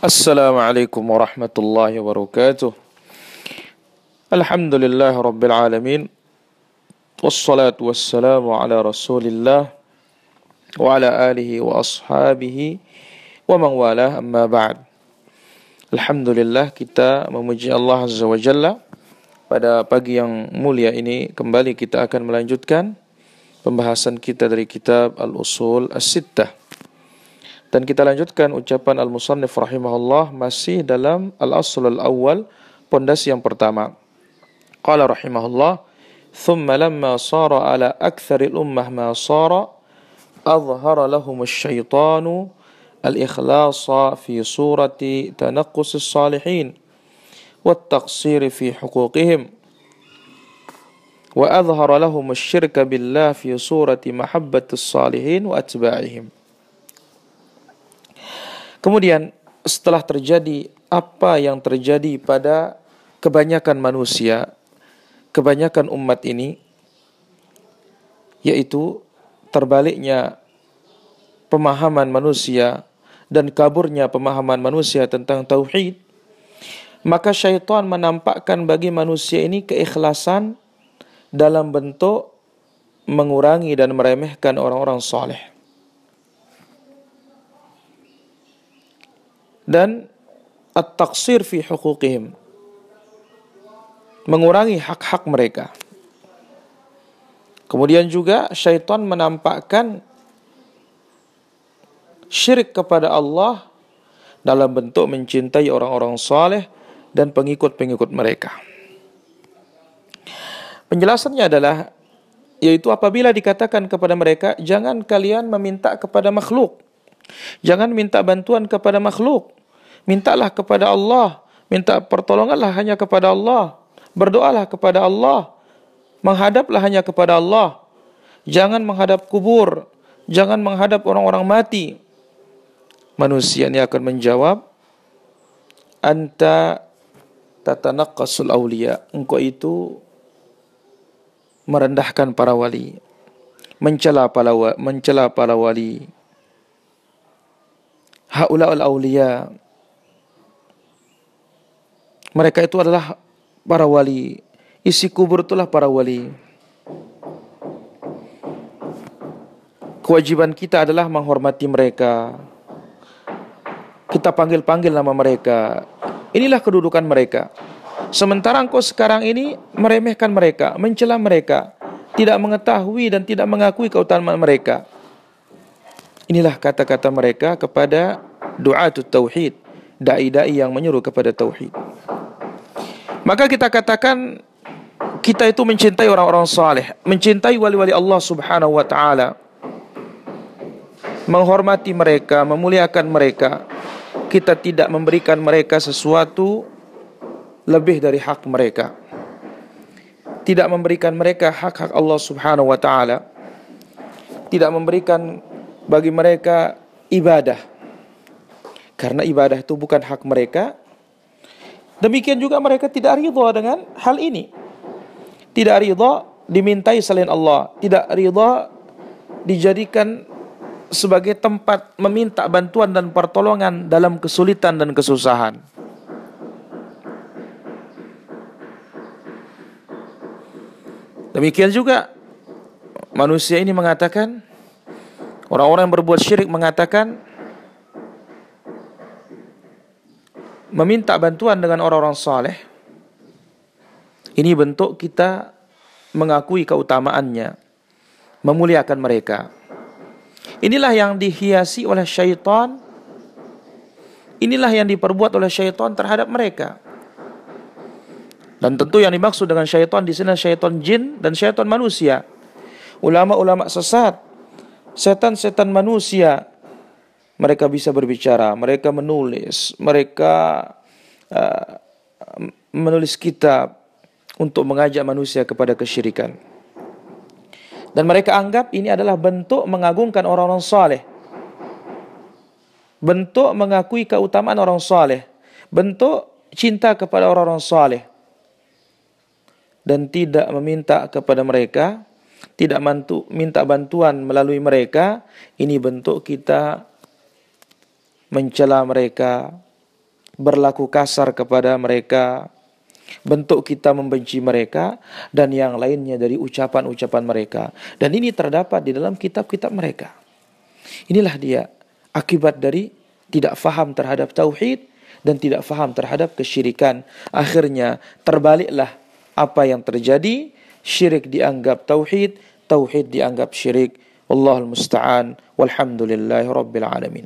السلام عليكم ورحمة الله وبركاته الحمد لله رب العالمين والصلاة والسلام على رسول الله وعلى آله وأصحابه ومن والاه أما بعد Alhamdulillah kita memuji Allah Azza wa Jalla pada pagi yang mulia ini kembali kita akan melanjutkan pembahasan kita dari kitab Al-Usul As-Sittah. Dan kita lanjutkan ucapan Al-Musannif rahimahullah masih dalam Al-Asl Al-Awwal, pondasi yang pertama. Qala rahimahullah, ثم لما صار على أكثر الأمة ما صار أظهر لهم الشيطان الإخلاص في صورة تنقص الصالحين والتقصير في حقوقهم وأظهر لهم الشرك بالله في صورة محبة الصالحين وأتباعهم Kemudian setelah terjadi apa yang terjadi pada kebanyakan manusia, kebanyakan umat ini, yaitu terbaliknya pemahaman manusia dan kaburnya pemahaman manusia tentang tauhid, maka syaitan menampakkan bagi manusia ini keikhlasan dalam bentuk mengurangi dan meremehkan orang-orang soleh. Dan at-taqsir fi hukukihim. Mengurangi hak-hak mereka. Kemudian juga syaitan menampakkan syirik kepada Allah dalam bentuk mencintai orang-orang saleh dan pengikut-pengikut mereka. Penjelasannya adalah yaitu apabila dikatakan kepada mereka jangan kalian meminta kepada makhluk. Jangan minta bantuan kepada makhluk. Mintalah kepada Allah. Minta pertolonganlah hanya kepada Allah. Berdoalah kepada Allah. Menghadaplah hanya kepada Allah. Jangan menghadap kubur. Jangan menghadap orang-orang mati. Manusia ini akan menjawab, Anta tatanaqqasul awliya. Engkau itu merendahkan para wali, mencela para mencela para wali. Haulaul auliya. Mereka itu adalah para wali. Isi kubur itulah para wali. Kewajiban kita adalah menghormati mereka. Kita panggil-panggil nama mereka. Inilah kedudukan mereka. Sementara engkau sekarang ini meremehkan mereka, mencela mereka, tidak mengetahui dan tidak mengakui keutamaan mereka. Inilah kata-kata mereka kepada doa tauhid, dai-dai yang menyuruh kepada tauhid. Maka kita katakan kita itu mencintai orang-orang saleh, mencintai wali-wali Allah Subhanahu wa taala. Menghormati mereka, memuliakan mereka. Kita tidak memberikan mereka sesuatu lebih dari hak mereka. Tidak memberikan mereka hak-hak Allah Subhanahu wa taala. Tidak memberikan bagi mereka ibadah. Karena ibadah itu bukan hak mereka. Demikian juga mereka tidak ridha dengan hal ini. Tidak ridha dimintai selain Allah, tidak ridha dijadikan sebagai tempat meminta bantuan dan pertolongan dalam kesulitan dan kesusahan. Demikian juga manusia ini mengatakan orang-orang yang berbuat syirik mengatakan meminta bantuan dengan orang-orang saleh. Ini bentuk kita mengakui keutamaannya memuliakan mereka. Inilah yang dihiasi oleh syaitan. Inilah yang diperbuat oleh syaitan terhadap mereka. Dan tentu yang dimaksud dengan syaitan di sini syaitan jin dan syaitan manusia. Ulama-ulama sesat, setan-setan manusia, mereka bisa berbicara, mereka menulis, mereka uh, menulis kitab untuk mengajak manusia kepada kesyirikan. Dan mereka anggap ini adalah bentuk mengagungkan orang-orang saleh. Bentuk mengakui keutamaan orang saleh. Bentuk cinta kepada orang-orang saleh dan tidak meminta kepada mereka, tidak mantu, minta bantuan melalui mereka, ini bentuk kita mencela mereka, berlaku kasar kepada mereka, bentuk kita membenci mereka, dan yang lainnya dari ucapan-ucapan mereka. Dan ini terdapat di dalam kitab-kitab mereka. Inilah dia akibat dari tidak faham terhadap tauhid dan tidak faham terhadap kesyirikan. Akhirnya terbaliklah apa yang terjadi, syirik dianggap tauhid, tauhid dianggap syirik. Allahul musta'an walhamdulillahi rabbil alamin.